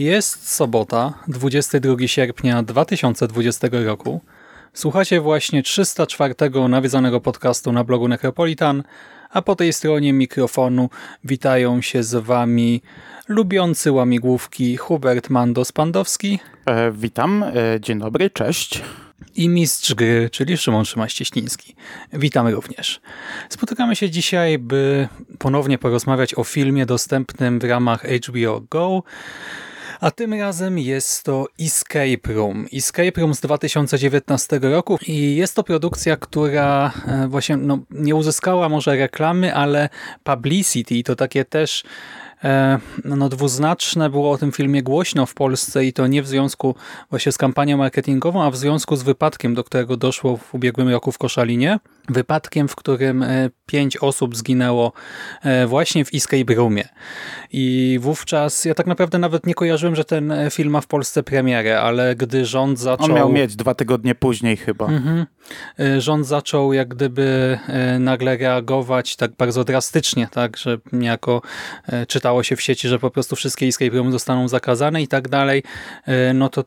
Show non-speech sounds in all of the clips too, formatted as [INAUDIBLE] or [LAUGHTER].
Jest sobota, 22 sierpnia 2020 roku. Słuchacie właśnie 304 nawiedzonego podcastu na blogu Necropolitan, a po tej stronie mikrofonu witają się z wami lubiący łamigłówki Hubert Mando-Spandowski E, witam, e, dzień dobry, cześć. i mistrz gry, czyli Szymon Szymaś-Cieśliński. Witamy również. Spotykamy się dzisiaj, by ponownie porozmawiać o filmie dostępnym w ramach HBO Go, a tym razem jest to Escape Room. Escape Room z 2019 roku i jest to produkcja, która e, właśnie no, nie uzyskała może reklamy, ale publicity i to takie też e, no, dwuznaczne było o tym filmie głośno w Polsce i to nie w związku właśnie z kampanią marketingową, a w związku z wypadkiem, do którego doszło w ubiegłym roku w Koszalinie. Wypadkiem, w którym e, pięć osób zginęło e, właśnie w Escape Roomie. I wówczas ja tak naprawdę nawet nie kojarzyłem, że ten e, film ma w Polsce premierę, ale gdy rząd zaczął... On miał mieć dwa tygodnie później chyba. Mhm. Rząd zaczął jak gdyby nagle reagować tak bardzo drastycznie, tak, że niejako czytało się w sieci, że po prostu wszystkie escape roomy zostaną zakazane i tak dalej, no to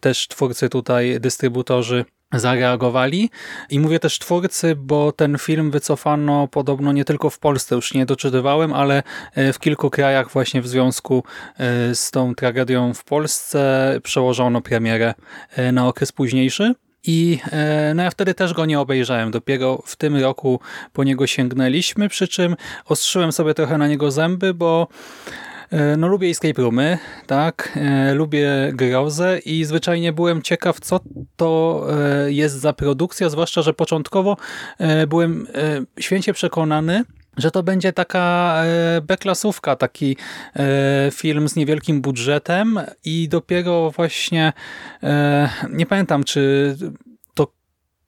też twórcy tutaj, dystrybutorzy zareagowali. I mówię też twórcy, bo ten film wycofano podobno nie tylko w Polsce, już nie doczytywałem, ale e, w kilku krajach właśnie w związku e, z tą tragedią w Polsce przełożono premierę e, na okres późniejszy. I no ja wtedy też go nie obejrzałem. Dopiero w tym roku po niego sięgnęliśmy, przy czym ostrzyłem sobie trochę na niego zęby, bo no lubię escape roomy, tak, e, lubię grozę i zwyczajnie byłem ciekaw, co to e, jest za produkcja, zwłaszcza, że początkowo e, byłem e, święcie przekonany, że to będzie taka e, B-klasówka, taki e, film z niewielkim budżetem i dopiero właśnie e, nie pamiętam, czy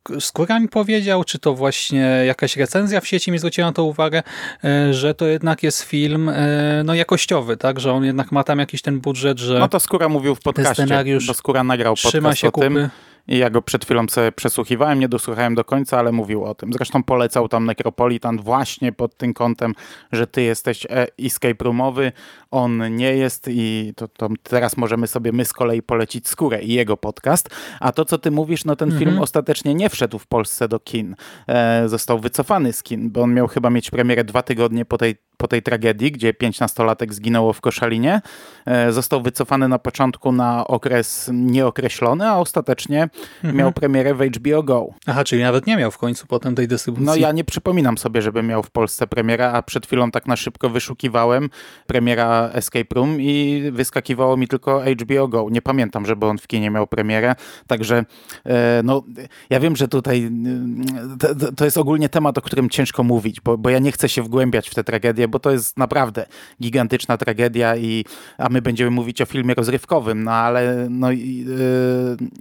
to Skóra mi powiedział, czy to właśnie jakaś recenzja w sieci mi zwróciła na to uwagę, e, że to jednak jest film e, no, jakościowy, tak, że on jednak ma tam jakiś ten budżet, że No to Skóra mówił w podcaście, scenariusz bo Skóra nagrał trzyma podcast się o tym kupy. I ja go przed chwilą sobie przesłuchiwałem, nie dosłuchałem do końca, ale mówił o tym. Zresztą polecał tam Necropolitan właśnie pod tym kątem, że ty jesteś e, escape roomowy, on nie jest i to, to teraz możemy sobie my z kolei polecić Skórę i jego podcast. A to, co ty mówisz, no ten Mhm. film ostatecznie nie wszedł w Polsce do kin. E, został wycofany z kin, bo on miał chyba mieć premierę dwa tygodnie po tej po tej tragedii, gdzie pięć nastolatek zginęło w Koszalinie. E, Został wycofany na początku na okres nieokreślony, a ostatecznie Mhm. miał premierę w HBO Go. Aha, czyli nawet nie miał w końcu potem tej dystrybucji. No ja nie przypominam sobie, żeby miał w Polsce premierę, a przed chwilą tak na szybko wyszukiwałem premiera Escape Room i wyskakiwało mi tylko HBO Go. Nie pamiętam, żeby on w kinie miał premierę, także e, no ja wiem, że tutaj e, to- to, jest ogólnie temat, o którym ciężko mówić, bo, bo ja nie chcę się wgłębiać w tę tragedię, bo to jest naprawdę gigantyczna tragedia i a my będziemy mówić o filmie rozrywkowym, no ale no, i,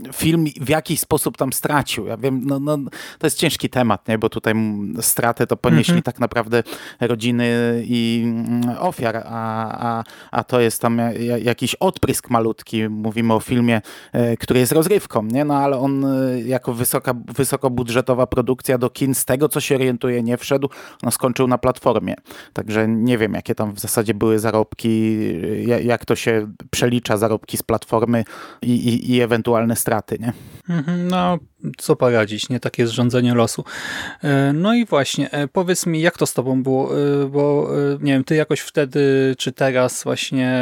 e, film w jakiś sposób tam stracił. Ja wiem, no, no, to jest ciężki temat, nie? bo tutaj mm, stratę to ponieśli tak naprawdę rodziny i mm, ofiar, a, a, a to jest tam ja- ja- jakiś odprysk malutki. Mówimy o filmie, e, który jest rozrywką, nie? no ale on e, jako wysoka, wysokobudżetowa produkcja do kin, z tego co się orientuje, nie wszedł, no skończył na platformie. Także nie wiem, jakie tam w zasadzie były zarobki, ja- jak to się przelicza zarobki z platformy i, i, i ewentualne straty, nie? Mhm, No, co poradzić, nie? Takie jest rządzenie losu. E, No i właśnie, e, powiedz mi, jak to z tobą było, E, bo nie wiem, ty jakoś wtedy, czy teraz właśnie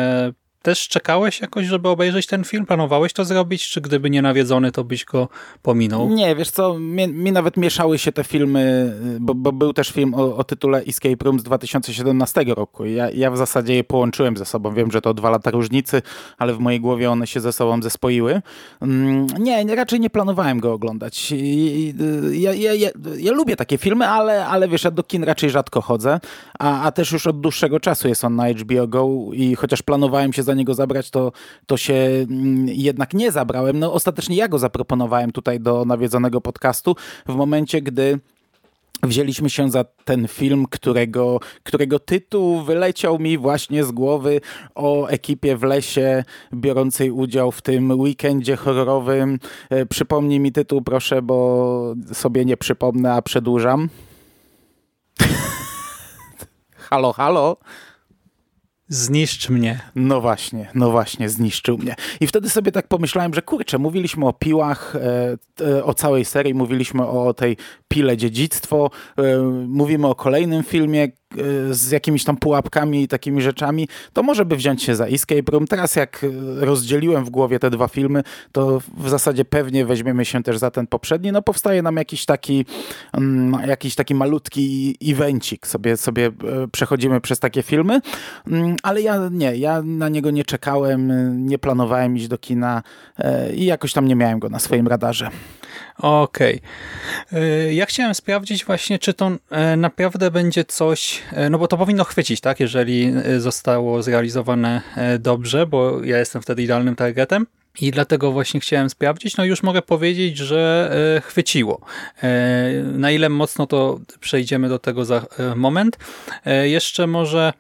też czekałeś jakoś, żeby obejrzeć ten film? Planowałeś to zrobić, czy gdyby nie nawiedzony, to byś go pominął? Nie, wiesz co, mi, mi nawet mieszały się te filmy, bo, bo był też film o, o, tytule Escape Room z 2017 roku. Ja, ja w zasadzie je połączyłem ze sobą. Wiem, że to dwa lata różnicy, ale w mojej głowie one się ze sobą zespoiły. Mm, nie, raczej nie planowałem go oglądać. Ja, ja, ja, ja lubię takie filmy, ale, ale wiesz, ja do kin raczej rzadko chodzę, a, a też już od dłuższego czasu jest on na HBO Go i chociaż planowałem się za niego zabrać, to, to się mm, jednak nie zabrałem. No ostatecznie ja go zaproponowałem tutaj do nawiedzonego podcastu w momencie, gdy wzięliśmy się za ten film, którego, którego tytuł wyleciał mi właśnie z głowy o ekipie w lesie biorącej udział w tym weekendzie horrorowym. E, przypomnij mi tytuł, proszę, bo sobie nie przypomnę, a przedłużam. [LAUGHS] halo, halo. Zniszcz mnie. No właśnie, no właśnie, zniszczył mnie. I wtedy sobie tak pomyślałem, że kurczę, mówiliśmy o piłach, e, e, o całej serii, mówiliśmy o tej pile dziedzictwo, e, mówimy o kolejnym filmie, z jakimiś tam pułapkami i takimi rzeczami, to może by wziąć się za Escape Room. Teraz jak e, rozdzieliłem w głowie te dwa filmy, to w zasadzie pewnie weźmiemy się też za ten poprzedni. No powstaje nam jakiś taki um, jakiś taki malutki evencik. Sobie, sobie e, przechodzimy przez takie filmy, um, ale ja nie, ja na niego nie czekałem, nie planowałem iść do kina i jakoś tam nie miałem go na swoim radarze. Okej. Okay. Ja chciałem sprawdzić właśnie, czy to naprawdę będzie coś E, no bo to powinno chwycić, tak, jeżeli e, zostało zrealizowane e, dobrze, bo ja jestem wtedy idealnym targetem. I dlatego właśnie chciałem sprawdzić. No już mogę powiedzieć, że chwyciło. Na ile mocno to przejdziemy do tego za moment. Jeszcze może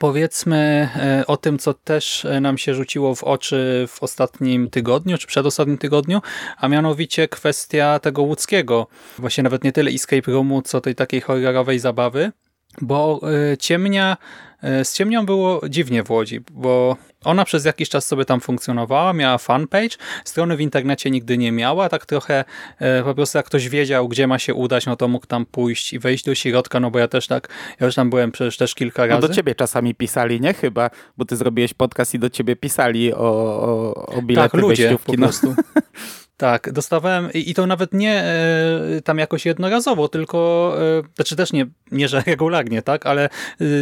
Powiedzmy o tym, co też nam się rzuciło w oczy w ostatnim tygodniu, czy przedostatnim tygodniu, a mianowicie kwestia tego łódzkiego, właśnie nawet nie tyle escape roomu, co tej takiej horrorowej zabawy, bo e, ciemnia, e, z ciemnią było dziwnie w Łodzi, bo ona przez jakiś czas sobie tam funkcjonowała, miała fanpage, strony w internecie nigdy nie miała, tak trochę e, po prostu jak ktoś wiedział, gdzie ma się udać, no to mógł tam pójść i wejść do środka, no bo ja też tak, ja już tam byłem przecież też kilka razy. No do ciebie czasami pisali, nie? Chyba, bo ty zrobiłeś podcast i do ciebie pisali o, o, o bilety tak, ludzie po prostu. [LAUGHS] Tak, dostawałem i to nawet nie e, tam jakoś jednorazowo, tylko, e, znaczy też nie, nie że [LAUGHS] regularnie, tak, ale e,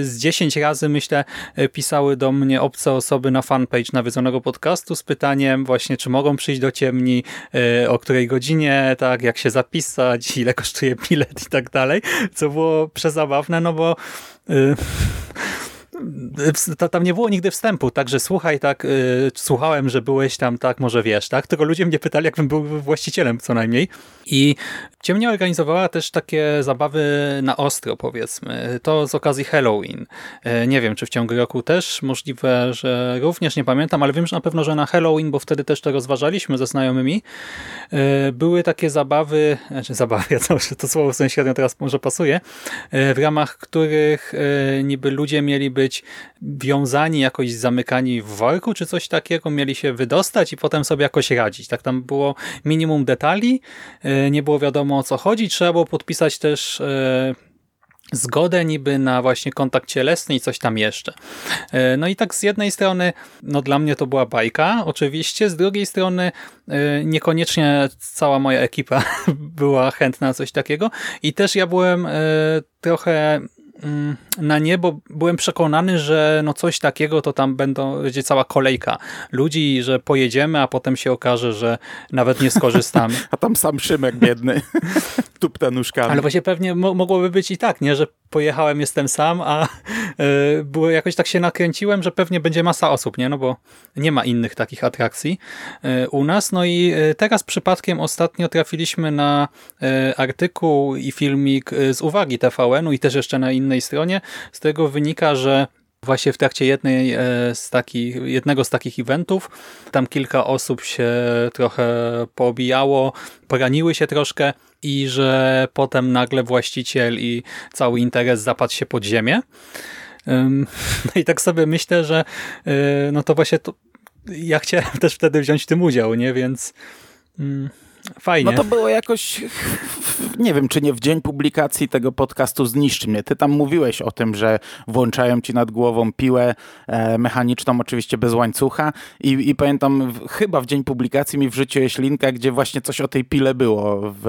z 10 razy myślę pisały do mnie obce osoby na fanpage nawiedzonego podcastu z pytaniem właśnie, czy mogą przyjść do ciemni, o której godzinie, tak, jak się zapisać, ile kosztuje bilet i tak dalej, co było przezabawne, no bo tam nie było nigdy wstępu, także słuchaj, tak, y, słuchałem, że byłeś tam, tak, może wiesz, tak, tylko ludzie mnie pytali, jakbym był właścicielem co najmniej. I Ciemnia organizowała też takie zabawy na ostro, powiedzmy, to z okazji Halloween. Y, nie wiem, czy w ciągu roku też, możliwe, że również, nie pamiętam, ale wiem, że na pewno, że na Halloween, bo wtedy też to rozważaliśmy ze znajomymi, y, były takie zabawy, znaczy zabawy, [LAUGHS] ja to, to słowo w sensie teraz może pasuje, w ramach których niby ludzie mieli być wiązani, jakoś zamykani w worku, czy coś takiego, mieli się wydostać i potem sobie jakoś radzić. Tak tam było minimum detali, e, nie było wiadomo o co chodzi, trzeba było podpisać też e, zgodę niby na właśnie kontakt cielesny i coś tam jeszcze. E, no i tak z jednej strony, no dla mnie to była bajka, oczywiście, z drugiej strony niekoniecznie cała moja ekipa [LAUGHS] była chętna na coś takiego i też ja byłem trochę Mm, na niebo byłem przekonany, że no coś takiego to tam będą, będzie cała kolejka ludzi, że pojedziemy, a potem się okaże, że nawet nie skorzystamy. [LAUGHS] a tam sam Szymek biedny, [LAUGHS] tupta nóżkami. Ale właśnie pewnie mogłoby być i tak, nie, że pojechałem, jestem sam, a yy, było jakoś tak się nakręciłem, że pewnie będzie masa osób, nie, no bo nie ma innych takich atrakcji yy, u nas. No i yy, teraz przypadkiem ostatnio trafiliśmy na artykuł i filmik z uwagi TVN-u i też jeszcze na innej stronie. Z tego wynika, że Właśnie w trakcie jednej z takich, jednego z takich eventów tam kilka osób się trochę poobijało, poraniły się troszkę i że potem nagle właściciel i cały interes zapadł się pod ziemię. [LAUGHS] No i tak sobie myślę, że no to właśnie to, ja chciałem [LAUGHS] też wtedy wziąć w tym udział, nie? Więc Fajnie. No to było jakoś, nie wiem, czy nie w dzień publikacji tego podcastu Zniszcz mnie. Ty tam mówiłeś o tym, że włączają ci nad głową piłę e, mechaniczną, oczywiście bez łańcucha i, i pamiętam, w, chyba w dzień publikacji mi wrzuciłeś linka, gdzie właśnie coś o tej pile było w,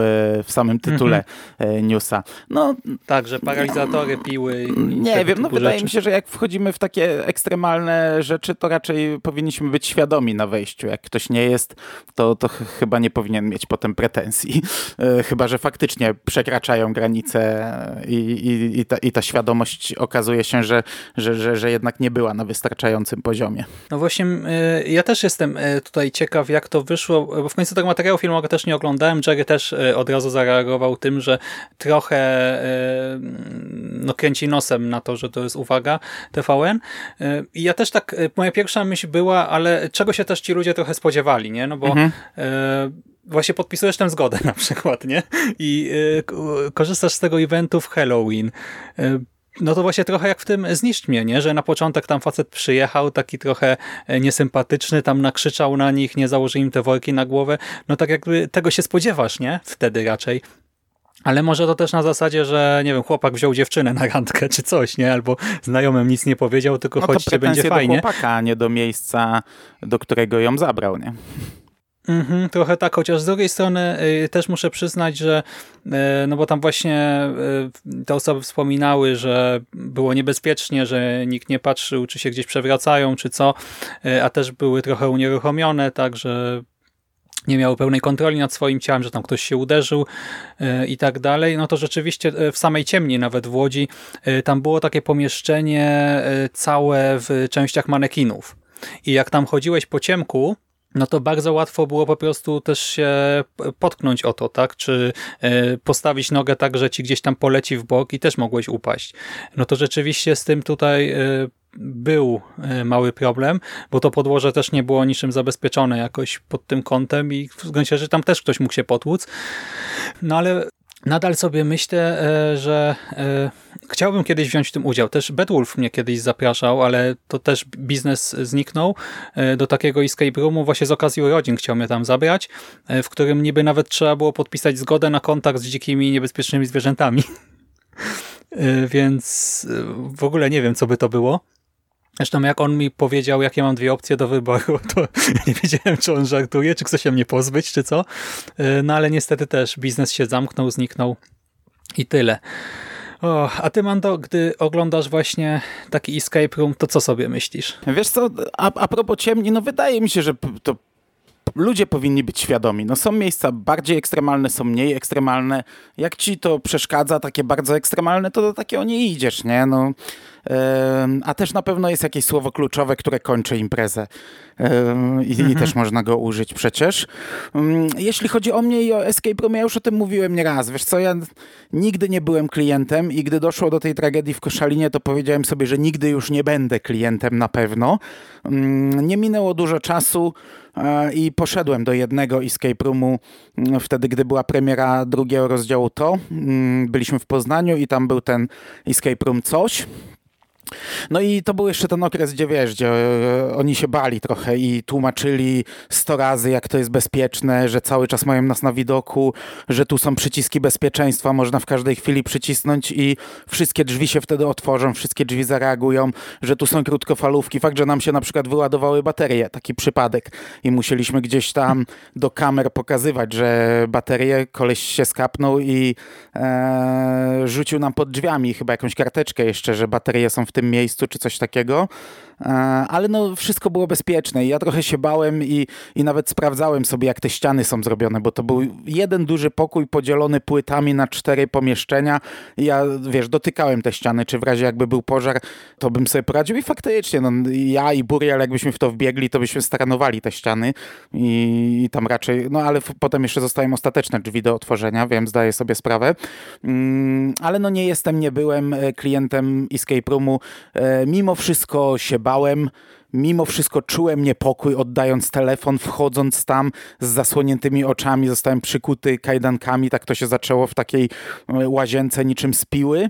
w samym tytule e, newsa. No, Tak, że paralizatory piły. i nie wiem, no wydaje rzeczy. mi się, że jak wchodzimy w takie ekstremalne rzeczy, to raczej powinniśmy być świadomi na wejściu. Jak ktoś nie jest, to, to ch chyba nie powinien mieć potem pretensji. [LAUGHS] E, Chyba, że faktycznie przekraczają granice i, i, i, ta, i ta świadomość okazuje się, że, że, że, że jednak nie była na wystarczającym poziomie. No właśnie, y, ja też jestem y, tutaj ciekaw, jak to wyszło, bo w końcu tego materiału filmowego też nie oglądałem. Jerry też od razu zareagował tym, że trochę no, kręci nosem na to, że to jest uwaga TVN. I ja też tak, moja pierwsza myśl była, ale czego się też ci ludzie trochę spodziewali, nie? No bo Mhm. y, właśnie podpisujesz tę zgodę na przykład, nie? I y, korzystasz z tego eventu w Halloween. Y, no to właśnie trochę jak w tym Zniszcz mnie, nie? Że na początek tam facet przyjechał, taki trochę e, niesympatyczny, tam nakrzyczał na nich, nie założył im te worki na głowę. No tak jakby tego się spodziewasz, nie? Wtedy raczej. Ale może to też na zasadzie, że nie wiem, chłopak wziął dziewczynę na randkę czy coś, nie? Albo znajomym nic nie powiedział, tylko No to chodźcie, będzie pretensje do fajnie. chłopaka, a nie do miejsca, do którego ją zabrał, nie? Mhm, trochę tak, chociaż z drugiej strony y, też muszę przyznać, że y, no bo tam właśnie y, te osoby wspominały, że było niebezpiecznie, że nikt nie patrzył, czy się gdzieś przewracają, czy co, y, a też były trochę unieruchomione, tak, że nie miały pełnej kontroli nad swoim ciałem, że tam ktoś się uderzył y, i tak dalej, no to rzeczywiście y, w samej ciemni, nawet w Łodzi, tam było takie pomieszczenie całe w częściach manekinów. I jak tam chodziłeś po ciemku, no to bardzo łatwo było po prostu też się potknąć o to, tak? Czy e, postawić nogę tak, że ci gdzieś tam poleci w bok i też mogłeś upaść. No to rzeczywiście z tym tutaj e, był e, mały problem, bo to podłoże też nie było niczym zabezpieczone jakoś pod tym kątem i w gruncie rzeczy tam też ktoś mógł się potłuc. No ale nadal sobie myślę, że chciałbym kiedyś wziąć w tym udział. Też Bedwulf mnie kiedyś zapraszał, ale to też biznes zniknął e, do takiego escape roomu. Właśnie z okazji urodzin chciał mnie tam zabrać, e, w którym niby nawet trzeba było podpisać zgodę na kontakt z dzikimi, niebezpiecznymi zwierzętami. [LAUGHS] E, Więc w ogóle nie wiem, co by to było. Zresztą jak on mi powiedział, jakie mam dwie opcje do wyboru, [LAUGHS] to nie wiedziałem, czy on żartuje, czy chce się mnie pozbyć, czy co. No ale niestety też biznes się zamknął, zniknął i tyle. O, a ty, Mando, gdy oglądasz właśnie taki escape room, to co sobie myślisz? Wiesz co, a, a propos ciemni, no wydaje mi się, że to ludzie powinni być świadomi. No są miejsca bardziej ekstremalne, są mniej ekstremalne. Jak ci to przeszkadza, takie bardzo ekstremalne, to do takiego nie idziesz, nie? No, a też na pewno jest jakieś słowo kluczowe, które kończy imprezę. I, I też można go użyć przecież. Jeśli chodzi o mnie i o Escape Room, ja już o tym mówiłem nieraz. Wiesz co, ja nigdy nie byłem klientem i gdy doszło do tej tragedii w Koszalinie, to powiedziałem sobie, że nigdy już nie będę klientem na pewno. Nie minęło dużo czasu e, i poszedłem do jednego escape roomu mm, wtedy, gdy była premiera drugiego rozdziału To. Mm, Byliśmy w Poznaniu i tam był ten escape room Coś. No i to był jeszcze ten okres, gdzie wiesz, gdzie e, oni się bali trochę i tłumaczyli sto razy, jak to jest bezpieczne, że cały czas mają nas na widoku, że tu są przyciski bezpieczeństwa, można w każdej chwili przycisnąć i wszystkie drzwi się wtedy otworzą, wszystkie drzwi zareagują, że tu są krótkofalówki. Fakt, że nam się na przykład wyładowały baterie, taki przypadek i musieliśmy gdzieś tam do kamer pokazywać, że baterie, koleś się skapnął i e, rzucił nam pod drzwiami chyba jakąś karteczkę jeszcze, że baterie są w tym miejscu, czy coś takiego. E, Ale no, wszystko było bezpieczne i ja trochę się bałem i, i nawet sprawdzałem sobie, jak te ściany są zrobione, bo to był jeden duży pokój podzielony płytami na cztery pomieszczenia. I ja, wiesz, dotykałem te ściany, czy w razie jakby był pożar, to bym sobie poradził i faktycznie, no, ja i Burial, jakbyśmy w to wbiegli, to byśmy staranowali te ściany i, i tam raczej, no ale potem jeszcze zostają ostateczne drzwi do otworzenia, wiem, zdaję sobie sprawę, mm, ale no nie jestem, nie byłem e, klientem escape roomu, e, mimo wszystko się bałem, Mimo wszystko czułem niepokój, oddając telefon, wchodząc tam z zasłoniętymi oczami, zostałem przykuty kajdankami, tak to się zaczęło w takiej e, łazience niczym z piły.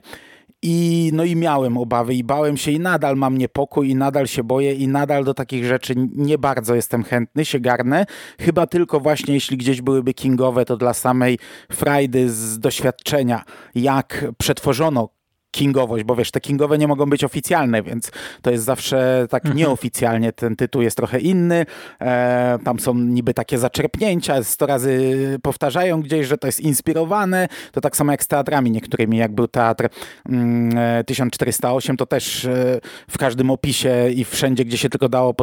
I, no i miałem obawy i bałem się i nadal mam niepokój i nadal się boję i nadal do takich rzeczy nie bardzo jestem chętny, się garnę. Chyba tylko właśnie jeśli gdzieś byłyby kingowe, to dla samej frajdy z doświadczenia, jak przetworzono kingowość, bo wiesz, te kingowe nie mogą być oficjalne, więc to jest zawsze tak mhm. nieoficjalnie, ten tytuł jest trochę inny, e, tam są niby takie zaczerpnięcia, sto razy powtarzają gdzieś, że to jest inspirowane, to tak samo jak z teatrami niektórymi, jak był teatr mm, 1408, e, to też e, w każdym opisie i wszędzie, gdzie się tylko dało,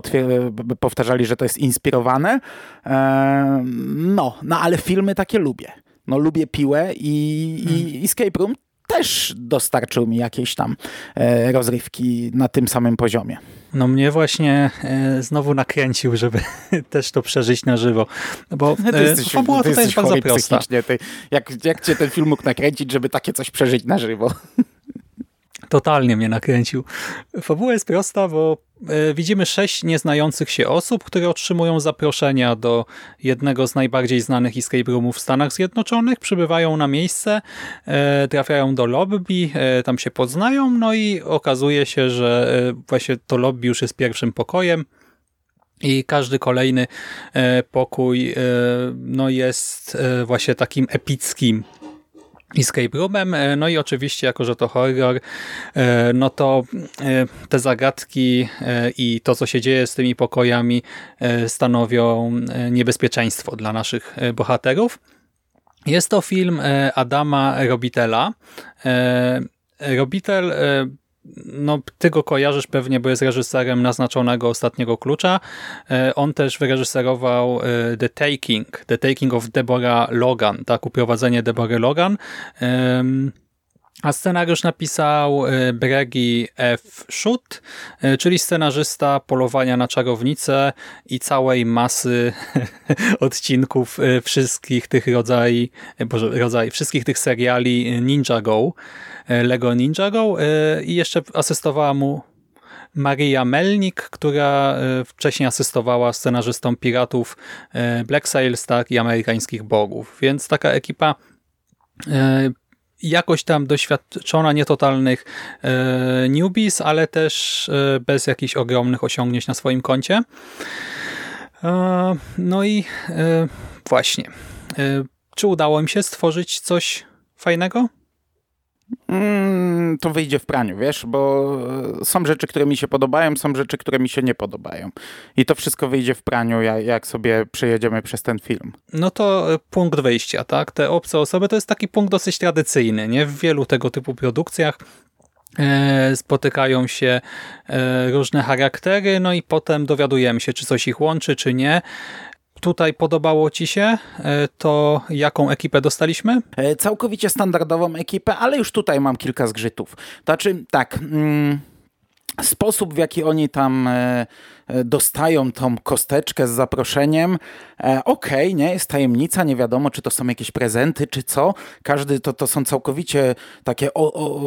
powtarzali, że to jest inspirowane. E, no, no ale filmy takie lubię. No lubię piłę i, i hmm. Escape Room też dostarczył mi jakieś tam e, rozrywki na tym samym poziomie. No mnie właśnie e, znowu nakręcił, żeby [LAUGHS] też to przeżyć na żywo. Bo ty jesteś, fabuła tutaj jest bardzo prosta. Ty, jak, jak cię ten film mógł nakręcić, żeby takie coś przeżyć na żywo? [LAUGHS] Totalnie mnie nakręcił. Fabuła jest prosta, bo e, widzimy sześć nieznających się osób, które otrzymują zaproszenia do jednego z najbardziej znanych escape roomów w Stanach Zjednoczonych, przybywają na miejsce, e, trafiają do lobby, e, tam się poznają, no i okazuje się, że właśnie to lobby już jest pierwszym pokojem, i każdy kolejny pokój no jest właśnie takim epickim escape roomem. E, no i oczywiście, jako że to horror, e, no to e, te zagadki i to, co się dzieje z tymi pokojami stanowią niebezpieczeństwo dla naszych bohaterów. Jest to film Adama Robitela. Robitel no, ty go kojarzysz pewnie, bo jest reżyserem naznaczonego Ostatniego Klucza. E, on też wyreżyserował e, The Taking, The Taking of Deborah Logan, tak, uprowadzenie Deborah Logan. A scenariusz napisał e, Bregi F. Schutt, czyli scenarzysta Polowania na czarownicę i całej masy [LAUGHS] odcinków wszystkich tych rodzajów, boże, rodzaj, wszystkich tych seriali Ninja Go. E, Lego Ninjago e, i jeszcze asystowała mu Maria Melnik, która e, wcześniej asystowała scenarzystom Piratów Black Sails tak, i Amerykańskich Bogów. Więc taka ekipa jakoś tam doświadczona, nietotalnych newbies, ale też bez jakichś ogromnych osiągnięć na swoim koncie. no i właśnie. czy udało mi się stworzyć coś fajnego? Mm, to wyjdzie w praniu, wiesz, bo są rzeczy, które mi się podobają, są rzeczy, które mi się nie podobają. I to wszystko wyjdzie w praniu, jak sobie przejedziemy przez ten film. No to e, punkt wyjścia, tak? Te obce osoby to jest taki punkt dosyć tradycyjny, nie? W wielu tego typu produkcjach e, spotykają się e, różne charaktery, no i potem dowiadujemy się, czy coś ich łączy, czy nie tutaj podobało Ci się, e, to jaką ekipę dostaliśmy? E, całkowicie standardową ekipę, ale już tutaj mam kilka zgrzytów. Znaczy, tak, mm, sposób w jaki oni tam e, dostają tą kosteczkę z zaproszeniem, e, okej, okay, nie, jest tajemnica, nie wiadomo, czy to są jakieś prezenty, czy co. Każdy, to, to są całkowicie takie o, o,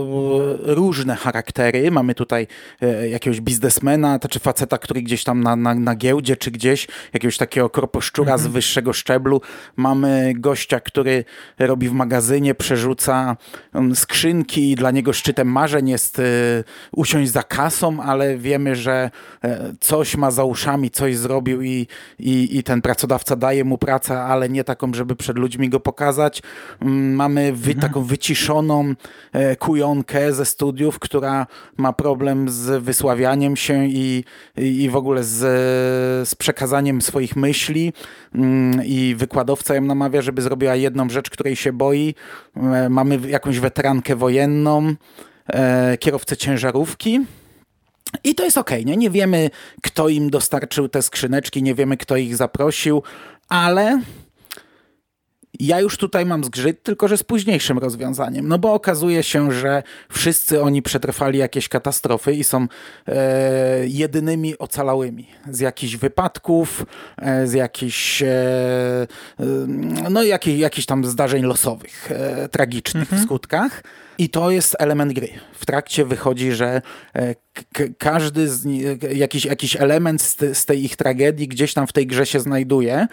różne charaktery. Mamy tutaj e, jakiegoś biznesmena, czy faceta, który gdzieś tam na, na, na giełdzie, czy gdzieś, jakiegoś takiego korposzczura mhm. z wyższego szczeblu. Mamy gościa, który robi w magazynie, przerzuca um, skrzynki i dla niego szczytem marzeń jest e, usiąść za kasą, ale wiemy, że coś ma za uszami, coś zrobił i, i, i ten pracodawca daje mu pracę, ale nie taką, żeby przed ludźmi go pokazać. Mm, mamy wy, mhm. taką wyciszoną e, kujonkę ze studiów, która ma problem z wysławianiem się i, i w ogóle z, z przekazaniem swoich myśli mm, i wykładowca ją namawia, żeby zrobiła jedną rzecz, której się boi. E, mamy jakąś weterankę wojenną, e, kierowcę ciężarówki, i to jest ok, nie? Nie wiemy, kto im dostarczył te skrzyneczki, nie wiemy, kto ich zaprosił, ale ja już tutaj mam zgrzyt, tylko że z późniejszym rozwiązaniem. No bo okazuje się, że wszyscy oni przetrwali jakieś katastrofy i są e, jedynymi ocalałymi z jakichś wypadków, e, z jakichś e, e no jakich, jakichś tam zdarzeń losowych, e, tragicznych mhm. w skutkach. I to jest element gry. W trakcie wychodzi, że e, każdy z, jakiś, jakiś element z, z, tej ich tragedii gdzieś tam w tej grze się znajduje.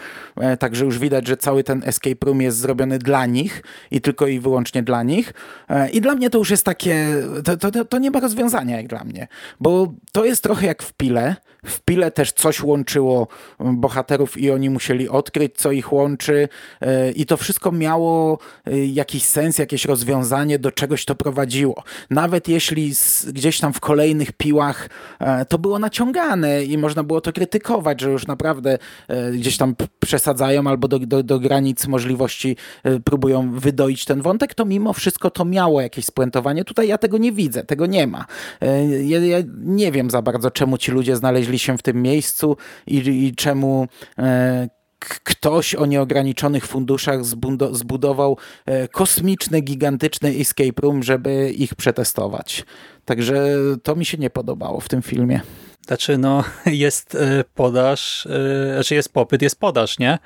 Także już widać, że cały ten escape room jest zrobiony dla nich i tylko i wyłącznie dla nich. E, I dla mnie to już jest takie, to, to, to nie ma rozwiązania jak dla mnie, bo to jest trochę jak w Pile. W Pile też coś łączyło bohaterów i oni musieli odkryć, co ich łączy i to wszystko miało jakiś sens, jakieś rozwiązanie, do czegoś to prowadziło. Nawet jeśli gdzieś tam w kolejnych piłach e, to było naciągane i można było to krytykować, że już naprawdę e, gdzieś tam przesadzają albo do, do, do granic możliwości e, próbują wydoić ten wątek, to mimo wszystko to miało jakieś spuentowanie. Tutaj ja tego nie widzę, tego nie ma. Ja, ja nie wiem za bardzo, czemu ci ludzie znaleźli się w tym miejscu i, i czemu ktoś o nieograniczonych funduszach zbudował kosmiczny, gigantyczny escape room, żeby ich przetestować. Także to mi się nie podobało w tym filmie. Znaczy, no, [LAUGHS] jest podaż, znaczy jest popyt, jest podaż, nie?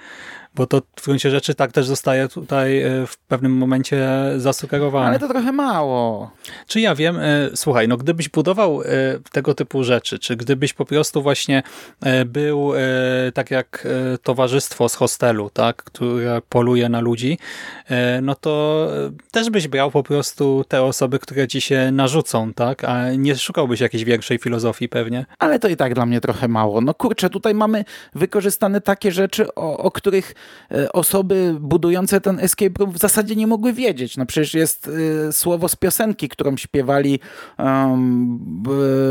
Bo to w gruncie rzeczy tak też zostaje tutaj e, w pewnym momencie zasugerowane. Ale to trochę mało. Czy ja wiem, e, słuchaj, no gdybyś budował e, tego typu rzeczy, czy gdybyś po prostu właśnie był tak jak towarzystwo z hostelu, tak, które poluje na ludzi, no to też byś brał po prostu te osoby, które ci się narzucą, tak, a nie szukałbyś jakiejś większej filozofii pewnie. Ale to i tak dla mnie trochę mało. No kurczę, tutaj mamy wykorzystane takie rzeczy, o, o których osoby budujące ten escape room w zasadzie nie mogły wiedzieć. No przecież jest y, słowo z piosenki, którą śpiewali, um,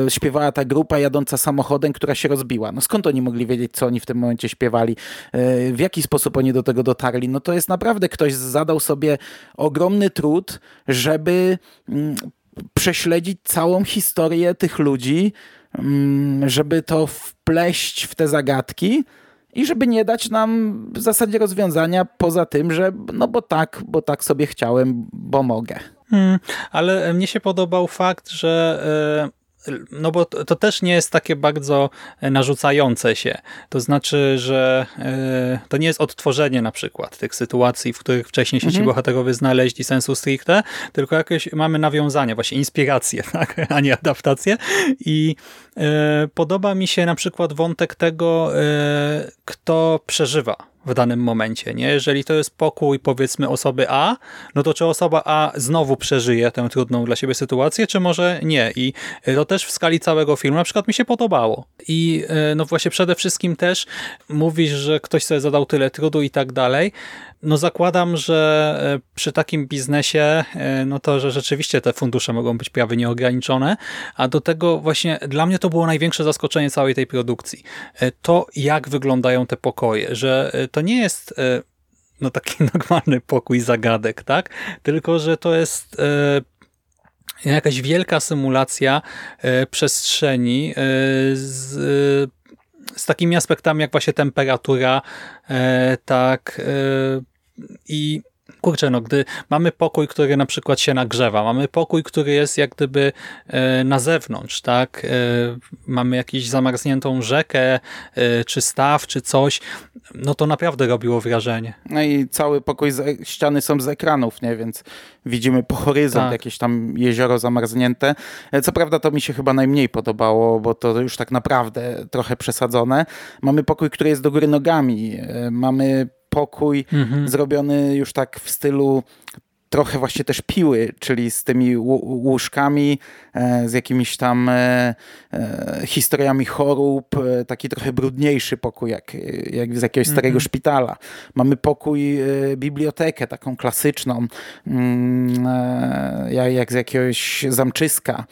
śpiewała ta grupa jadąca samochodem, która się rozbiła. No skąd oni mogli wiedzieć, co oni w tym momencie śpiewali? Y, w jaki sposób oni do tego dotarli? No to jest naprawdę ktoś zadał sobie ogromny trud, żeby mm, prześledzić całą historię tych ludzi, mm, żeby to wpleść w te zagadki i żeby nie dać nam w zasadzie rozwiązania poza tym, że no bo tak, bo tak sobie chciałem, bo mogę. Hmm, ale mnie się podobał fakt, że e, no bo to, to, też nie jest takie bardzo e, narzucające się. To znaczy, że y, to nie jest odtworzenie na przykład tych sytuacji, w których wcześniej się mhm. ci bohaterowie znaleźli sensu stricte, tylko jakieś mamy nawiązania, właśnie inspiracje, [LAUGHS] tak? a nie adaptacje. I podoba mi się na przykład wątek tego, y, kto przeżywa w danym momencie. Nie? Jeżeli to jest pokój powiedzmy osoby A, no to czy osoba A znowu przeżyje tę trudną dla siebie sytuację, czy może nie. I to też w skali całego filmu na przykład mi się podobało. I e, no właśnie przede wszystkim też mówisz, że ktoś sobie zadał tyle trudu i tak dalej, no zakładam, że e, przy takim biznesie, e, no to, że rzeczywiście te fundusze mogą być prawie nieograniczone, a do tego właśnie dla mnie to było największe zaskoczenie całej tej produkcji. E, to, jak wyglądają te pokoje, że to nie jest no taki [LAUGHS] normalny pokój zagadek, tak? Tylko, że to jest jakaś wielka symulacja przestrzeni z z takimi aspektami jak właśnie temperatura, tak i kurczę, no gdy mamy pokój, który na przykład się nagrzewa, mamy pokój, który jest jak gdyby e, na zewnątrz, tak? E, mamy jakąś zamarzniętą rzekę, e, czy staw, czy coś, no to naprawdę robiło wrażenie. No i cały pokój, ściany są z ekranów, nie? Więc widzimy po horyzont tak. jakieś tam jezioro zamarznięte. Co prawda to mi się chyba najmniej podobało, bo to już tak naprawdę trochę przesadzone. Mamy pokój, który jest do góry nogami. Mamy pokój mhm. zrobiony już tak w stylu trochę właśnie też piły, czyli z tymi łóżkami, e, z jakimiś tam e, e, historiami chorób, taki trochę brudniejszy pokój, jak, jak z jakiegoś starego mm -hmm. szpitala. Mamy pokój, bibliotekę taką klasyczną, mm, jak z jakiegoś zamczyska.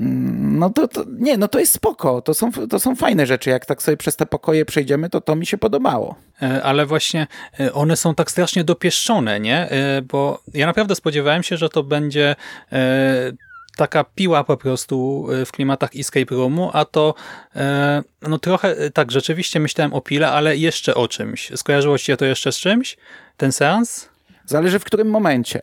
Mm, no to, to, nie, no to jest spoko, to są, to są fajne rzeczy. Jak tak sobie przez te pokoje przejdziemy, to to mi się podobało. Ale właśnie one są tak strasznie dopieszczone, nie? Bo ja naprawdę spodziewałem się, że to będzie e, taka piła po prostu e, w klimatach escape roomu, a to e, no trochę tak, rzeczywiście myślałem o pile, ale jeszcze o czymś. Skojarzyło ci się to jeszcze z czymś? Ten seans? Zależy w którym momencie.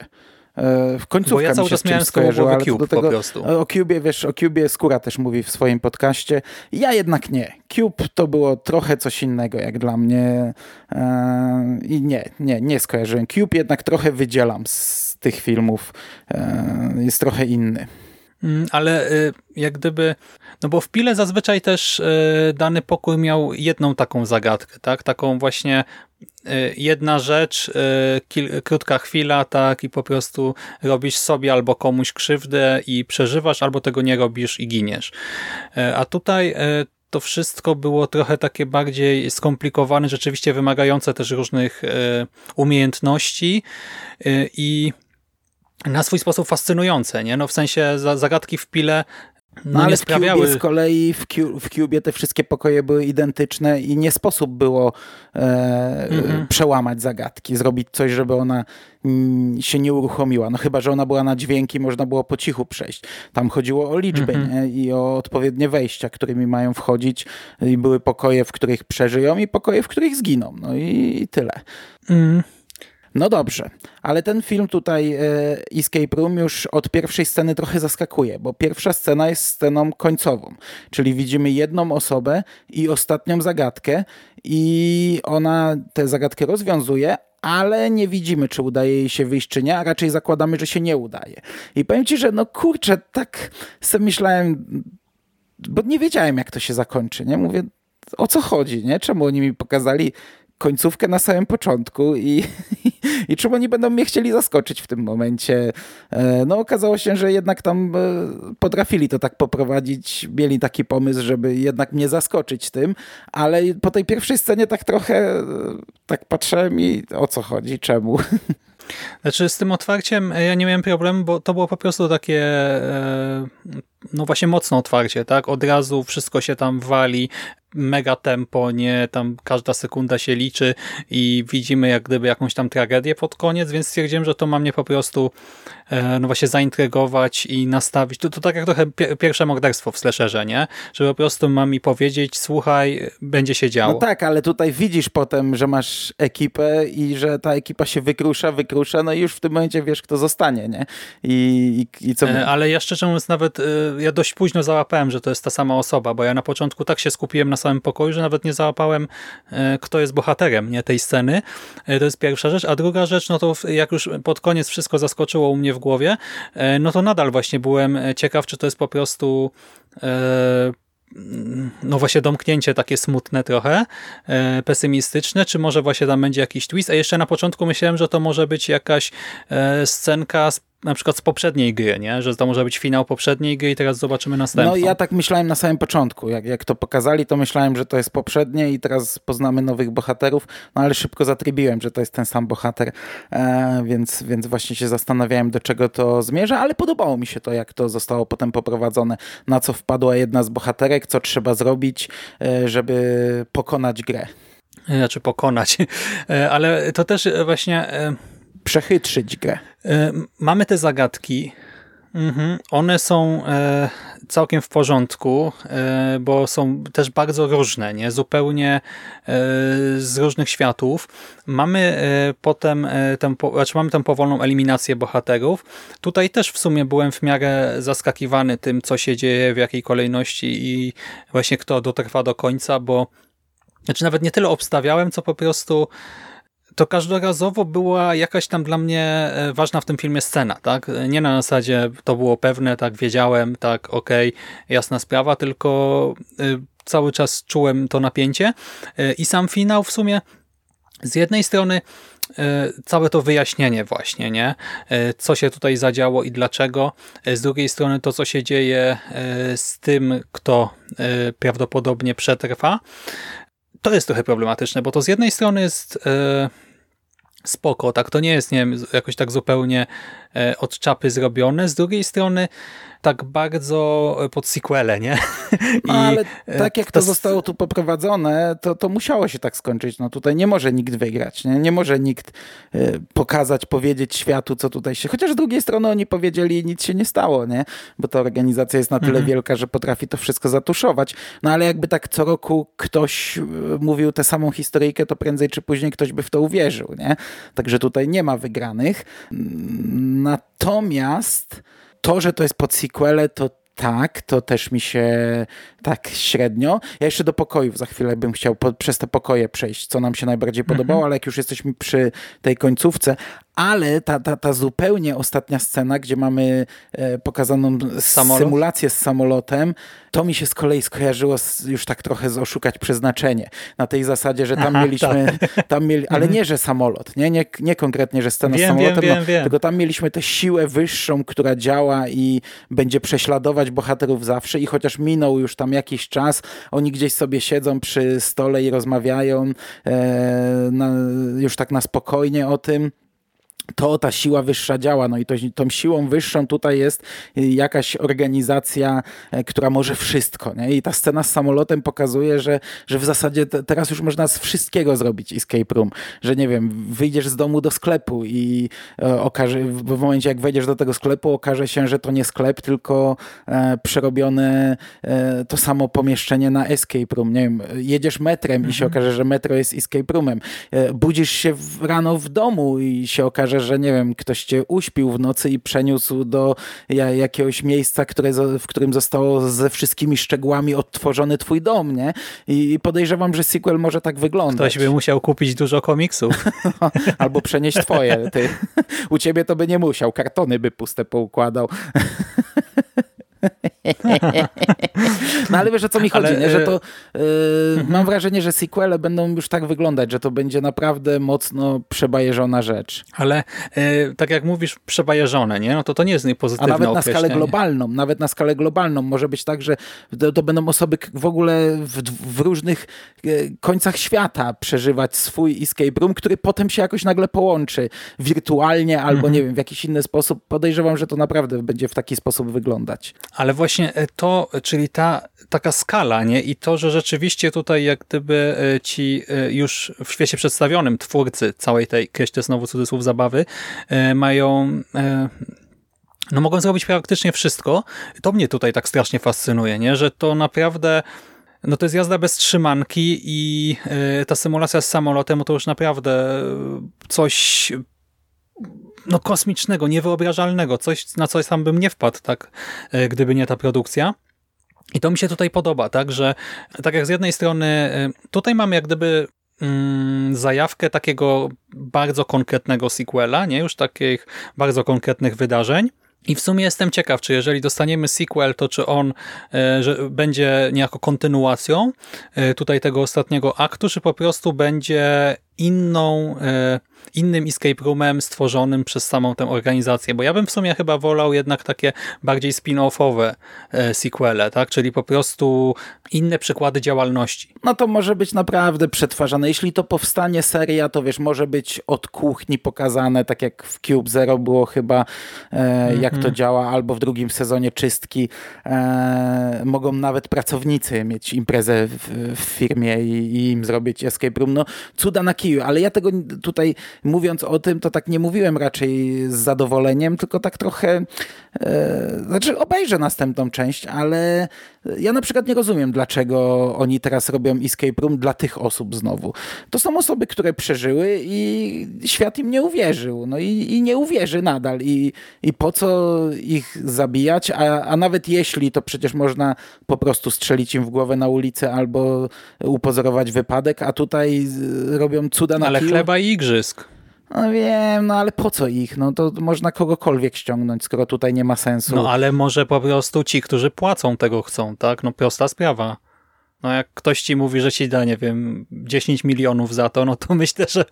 E, w końcówka Bo ja cały czas miałem z ale to Cube tego, po prostu. O Cube, wiesz, o Cube Skóra też mówi w swoim podcaście. Ja jednak nie. Cube to było trochę coś innego jak dla mnie e, i nie, nie, nie skojarzyłem. Cube jednak trochę wydzielam z tych filmów. E, jest trochę inny. Mm, Ale y, jak gdyby, no bo w Pile zazwyczaj też y, dany pokój miał jedną taką zagadkę, tak? Taką właśnie jedna rzecz, kil, krótka chwila, tak? I po prostu robisz sobie albo komuś krzywdę i przeżywasz, albo tego nie robisz i giniesz. A tutaj to wszystko było trochę takie bardziej skomplikowane, rzeczywiście wymagające też różnych umiejętności i na swój sposób fascynujące, nie? No w sensie zagadki w pile no, no ale w Cubie z kolei w, Cu w Cubie te wszystkie pokoje były identyczne i nie sposób było e, mm-hmm. przełamać zagadki, zrobić coś, żeby ona się nie uruchomiła. No chyba, że ona była na dźwięki, można było po cichu przejść. Tam chodziło o liczby mm-hmm. i o odpowiednie wejścia, którymi mają wchodzić i były pokoje, w których przeżyją i pokoje, w których zginą. No i, i tyle. Mm. No dobrze, ale ten film tutaj, e, Escape Room, już od pierwszej sceny trochę zaskakuje, bo pierwsza scena jest sceną końcową, czyli widzimy jedną osobę i ostatnią zagadkę i ona tę zagadkę rozwiązuje, ale nie widzimy, czy udaje jej się wyjść, czy nie, a raczej zakładamy, że się nie udaje. I powiem ci, że no kurczę, tak sobie myślałem, bo nie wiedziałem, jak to się zakończy, nie? Mówię, o co chodzi, nie? Czemu oni mi pokazali końcówkę na samym początku i, i, czemu oni będą mnie chcieli zaskoczyć w tym momencie. E, no okazało się, że jednak tam e, potrafili to tak poprowadzić, mieli taki pomysł, żeby jednak mnie zaskoczyć tym, ale po tej pierwszej scenie tak trochę e, tak patrzyłem i o co chodzi, czemu. [LAUGHS] Znaczy z tym otwarciem ja nie miałem problemu, bo to było po prostu takie no właśnie mocno otwarcie, tak? Od razu wszystko się tam wali, mega tempo, nie, tam każda sekunda się liczy i widzimy jak gdyby jakąś tam tragedię pod koniec, więc stwierdziłem, że to ma mnie po prostu e, no właśnie zaintrygować i nastawić. To, to tak jak trochę pierwsze morderstwo w slasherze, nie? Że po prostu ma mi powiedzieć, słuchaj, będzie się działo. No tak, ale tutaj widzisz potem, że masz ekipę i że ta ekipa się wykrusza, wykrusza, no i już w tym momencie wiesz, kto zostanie, nie? I, i, i co... E, ale ja szczerze mówiąc nawet, e, ja dość późno załapałem, że to jest ta sama osoba, bo ja na początku tak się skupiłem na samym pokoju, że nawet nie załapałem, e, kto jest bohaterem nie tej sceny. E, to jest pierwsza rzecz. A druga rzecz, no to jak już pod koniec wszystko zaskoczyło u mnie w głowie, e, no to nadal właśnie byłem ciekaw, czy to jest po prostu no właśnie domknięcie takie smutne trochę, pesymistyczne, czy może właśnie tam będzie jakiś twist, a jeszcze na początku myślałem, że to może być jakaś scenka z na przykład z poprzedniej gry, nie? że to może być finał poprzedniej gry i teraz zobaczymy następną. No ja tak myślałem na samym początku. Jak, jak to pokazali, to myślałem, że to jest poprzednie i teraz poznamy nowych bohaterów, no ale szybko zatrybiłem, że to jest ten sam bohater, e, więc, więc właśnie się zastanawiałem, do czego to zmierza, ale podobało mi się to, jak to zostało potem poprowadzone, na co wpadła jedna z bohaterek, co trzeba zrobić, e, żeby pokonać grę. Znaczy pokonać, [LAUGHS] e, ale to też właśnie... E przechytrzyć grę. E, mamy te zagadki. Mhm. One są e, całkiem w porządku, e, bo są też bardzo różne, nie? zupełnie z różnych światów. Mamy potem tę, znaczy mamy tę powolną eliminację bohaterów. Tutaj też w sumie byłem w miarę zaskakiwany tym, co się dzieje, w jakiej kolejności i właśnie kto dotrwa do końca, bo znaczy nawet nie tyle obstawiałem, co po prostu to każdorazowo była jakaś tam dla mnie e, ważna w tym filmie scena, tak? Nie na zasadzie to było pewne, tak wiedziałem, tak, okej, okay, jasna sprawa, tylko e, cały czas czułem to napięcie e, i sam finał w sumie z jednej strony całe to wyjaśnienie właśnie, nie? Co się tutaj zadziało i dlaczego. Z drugiej strony to, co się dzieje z tym, kto prawdopodobnie przetrwa. To jest trochę problematyczne, bo to z jednej strony jest spoko, tak, to nie jest, nie wiem, jakoś tak zupełnie od czapy zrobione. Z drugiej strony tak bardzo pod sequele, nie? No, [LAUGHS] ale tak jak to zostało tu poprowadzone, to, to musiało się tak skończyć. No tutaj nie może nikt wygrać, nie, nie może nikt pokazać, powiedzieć światu, co tutaj się... Chociaż z drugiej strony oni powiedzieli, nic się nie stało, nie? Bo ta organizacja jest na tyle mhm. wielka, że potrafi to wszystko zatuszować. No ale jakby tak co roku ktoś mówił tę samą historyjkę, to prędzej czy później ktoś by w to uwierzył, nie? Także tutaj nie ma wygranych. Natomiast to, że to jest pod sequele, to tak, to też mi się tak średnio. Ja jeszcze do pokojów za chwilę bym chciał po, przez te pokoje przejść, co nam się najbardziej mhm. podobało, ale jak już jesteśmy przy tej końcówce, ale ta, ta, ta zupełnie ostatnia scena, gdzie mamy e, pokazaną Samolot? symulację z samolotem, to mi się z kolei skojarzyło z, już tak trochę z oszukać przeznaczenie. Na tej zasadzie, że tam Aha, mieliśmy, tak. [LAUGHS] tam mieli, ale mhm. nie, że samolot, nie, nie, nie konkretnie, że scena wiem, z samolotem, wiem, no, wiem, tylko tam mieliśmy tę siłę wyższą, która działa i będzie prześladować bohaterów zawsze i chociaż minął już tam jakiś czas, oni gdzieś sobie siedzą przy stole i rozmawiają e, na, już tak na spokojnie o tym, to ta siła wyższa działa. No i to, tą siłą wyższą tutaj jest jakaś organizacja, e, która może wszystko. Nie? I ta scena z samolotem pokazuje, że, że w zasadzie te, teraz już można z wszystkiego zrobić escape room. Że nie wiem, wyjdziesz z domu do sklepu i e, okaże, w momencie jak wejdziesz do tego sklepu, okaże się, że to nie sklep, tylko e, przerobione e, to samo pomieszczenie na escape room. Nie wiem, jedziesz metrem mhm. i się mhm. okaże, że metro jest escape roomem. E, budzisz się w, rano w domu i się okaże, że, że nie wiem, ktoś cię uśpił w nocy i przeniósł do jakiegoś miejsca, które, w którym zostało ze wszystkimi szczegółami odtworzony twój dom, nie? I podejrzewam, że sequel może tak wyglądać. Ktoś by musiał kupić dużo komiksów. [LAUGHS] Albo przenieść twoje. Ty. U ciebie to by nie musiał, kartony by puste poukładał. [LAUGHS] [LAUGHS] No ale wiesz o co mi chodzi, ale, nie? że to yy, mam wrażenie, że sequele będą już tak wyglądać, że to będzie naprawdę mocno przebajeżona rzecz. Ale yy, tak jak mówisz, przebajeżone, nie? No to to nie jest niepozytywne A nawet na skalę globalną, nawet na skalę globalną może być tak, że to, to będą osoby w ogóle w, w różnych yy, końcach świata przeżywać swój escape room, który potem się jakoś nagle połączy wirtualnie albo mhm. nie wiem, w jakiś inny sposób. Podejrzewam, że to naprawdę będzie w taki sposób wyglądać. Ale właśnie e, to, czyli ta taka skala, nie? I to, że rzeczywiście tutaj jak gdyby e, ci e, już w świecie przedstawionym twórcy całej tej, kreślę znowu cudzysłów, zabawy, mają no mogą zrobić praktycznie wszystko. To mnie tutaj tak strasznie fascynuje, nie? Że to naprawdę no to jest jazda bez trzymanki i ta symulacja z samolotem to już naprawdę coś no, kosmicznego, niewyobrażalnego, coś na coś sam bym nie wpadł, tak, e, gdyby nie ta produkcja. I to mi się tutaj podoba, tak, że tak jak z jednej strony e, tutaj mamy jak gdyby mm, zajawkę takiego bardzo konkretnego sequela, nie już takich bardzo konkretnych wydarzeń, i w sumie jestem ciekaw, czy jeżeli dostaniemy sequel, to czy on e, będzie niejako kontynuacją tutaj tego ostatniego aktu, czy po prostu będzie inną innym escape roomem stworzonym przez samą tę organizację, bo ja bym w sumie chyba wolał jednak takie bardziej spin-offowe e, sequele, tak? czyli po prostu inne przykłady działalności. No to może być naprawdę przetwarzane. Jeśli to powstanie seria, to wiesz, może być od kuchni pokazane, tak jak w Cube Zero było chyba, e, jak to mhm. działa, albo w drugim sezonie czystki. E, mogą nawet pracownicy mieć imprezę w, w firmie i, i, im zrobić escape room. No cuda na kiju, ale ja tego tutaj mówiąc o tym, to tak nie mówiłem raczej z zadowoleniem, tylko tak trochę, e, znaczy obejrzę następną część, ale ja na przykład nie rozumiem, dlaczego oni teraz robią escape room dla tych osób znowu. To są osoby, które przeżyły i świat im nie uwierzył. No i, i nie uwierzy nadal. I, I po co ich zabijać? A, a nawet jeśli, to przecież można po prostu strzelić im w głowę na ulicę albo upozorować wypadek, a tutaj robią cuda na Ale kiju. chleba i igrzysk. No wiem, no ale po co ich? No to można kogokolwiek ściągnąć, skoro tutaj nie ma sensu. No ale może po prostu ci, którzy płacą tego chcą, tak? No prosta sprawa. No jak ktoś ci mówi, że ci da, nie wiem, 10 milionów za to, no to [LAUGHS] myślę, że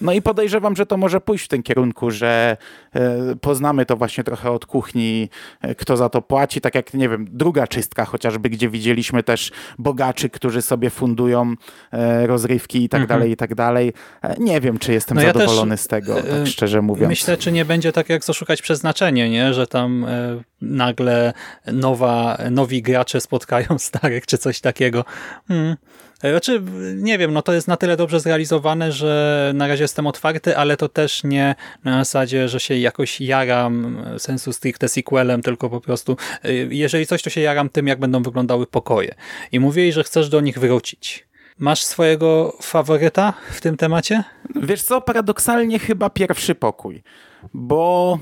No i podejrzewam, że to może pójść w tym kierunku, że e, poznamy to właśnie trochę od kuchni, e, kto za to płaci, tak jak, nie wiem, druga czystka chociażby, gdzie widzieliśmy też bogaczy, którzy sobie fundują e, rozrywki i tak Mhm. dalej, i tak dalej. Nie wiem, czy jestem No ja zadowolony z tego, tak szczerze mówiąc. Myślę, czy nie będzie tak jak Zaszukać Przeznaczenie, nie? że tam nagle nowa, nowi gracze spotkają [LAUGHS] starych, czy coś takiego. Hmm. E, Znaczy, nie wiem, no to jest na tyle dobrze zrealizowane, że na razie jestem otwarty, ale to też nie na zasadzie, że się jakoś jaram e, sensu stricte sequelem, tylko po prostu e, jeżeli coś, to się jaram tym, jak będą wyglądały pokoje. I mówili, że chcesz do nich wrócić. Masz swojego faworyta w tym temacie? Wiesz co, paradoksalnie chyba pierwszy pokój, bo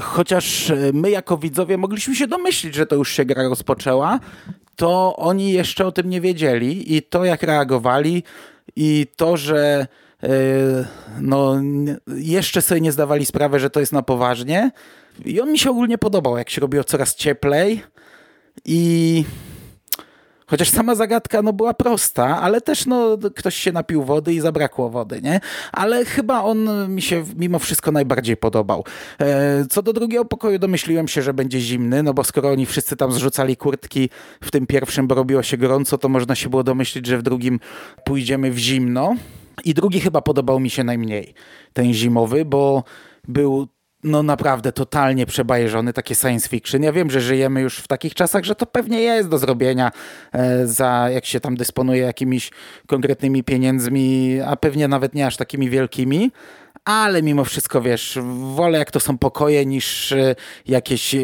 chociaż my jako widzowie mogliśmy się domyślić, że to już się gra rozpoczęła, to oni jeszcze o tym nie wiedzieli i to jak reagowali i to, że e, no, jeszcze sobie nie zdawali sprawy, że to jest na poważnie. I on mi się ogólnie podobał, jak się robiło coraz cieplej i Chociaż sama zagadka no, była prosta, ale też no, ktoś się napił wody i zabrakło wody, nie? Ale chyba on mi się mimo wszystko najbardziej podobał. E, co do drugiego pokoju domyśliłem się, że będzie zimny, no bo skoro oni wszyscy tam zrzucali kurtki w tym pierwszym, bo robiło się gorąco, to można się było domyślić, że w drugim pójdziemy w zimno. I drugi chyba podobał mi się najmniej, ten zimowy, bo był no naprawdę totalnie przebajeżony, takie science fiction. Ja wiem, że żyjemy już w takich czasach, że to pewnie jest do zrobienia e, za, jak się tam dysponuje jakimiś konkretnymi pieniędzmi, a pewnie nawet nie aż takimi wielkimi, ale mimo wszystko, wiesz, wolę jak to są pokoje niż e, jakieś, e,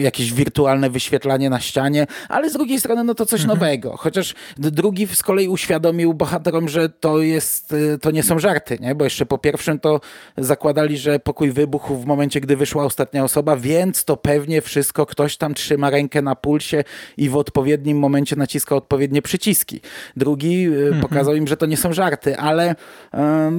jakieś wirtualne wyświetlanie na ścianie, ale z drugiej strony no to coś nowego. Chociaż drugi z kolei uświadomił bohaterom, że to jest, e, to nie są żarty, nie? Bo jeszcze po pierwszym to zakładali, że pokój wybuchł w momencie, gdy wyszła ostatnia osoba, więc to pewnie wszystko ktoś tam trzyma rękę na pulsie i w odpowiednim momencie naciska odpowiednie przyciski. Drugi e, pokazał im, że to nie są żarty, ale e,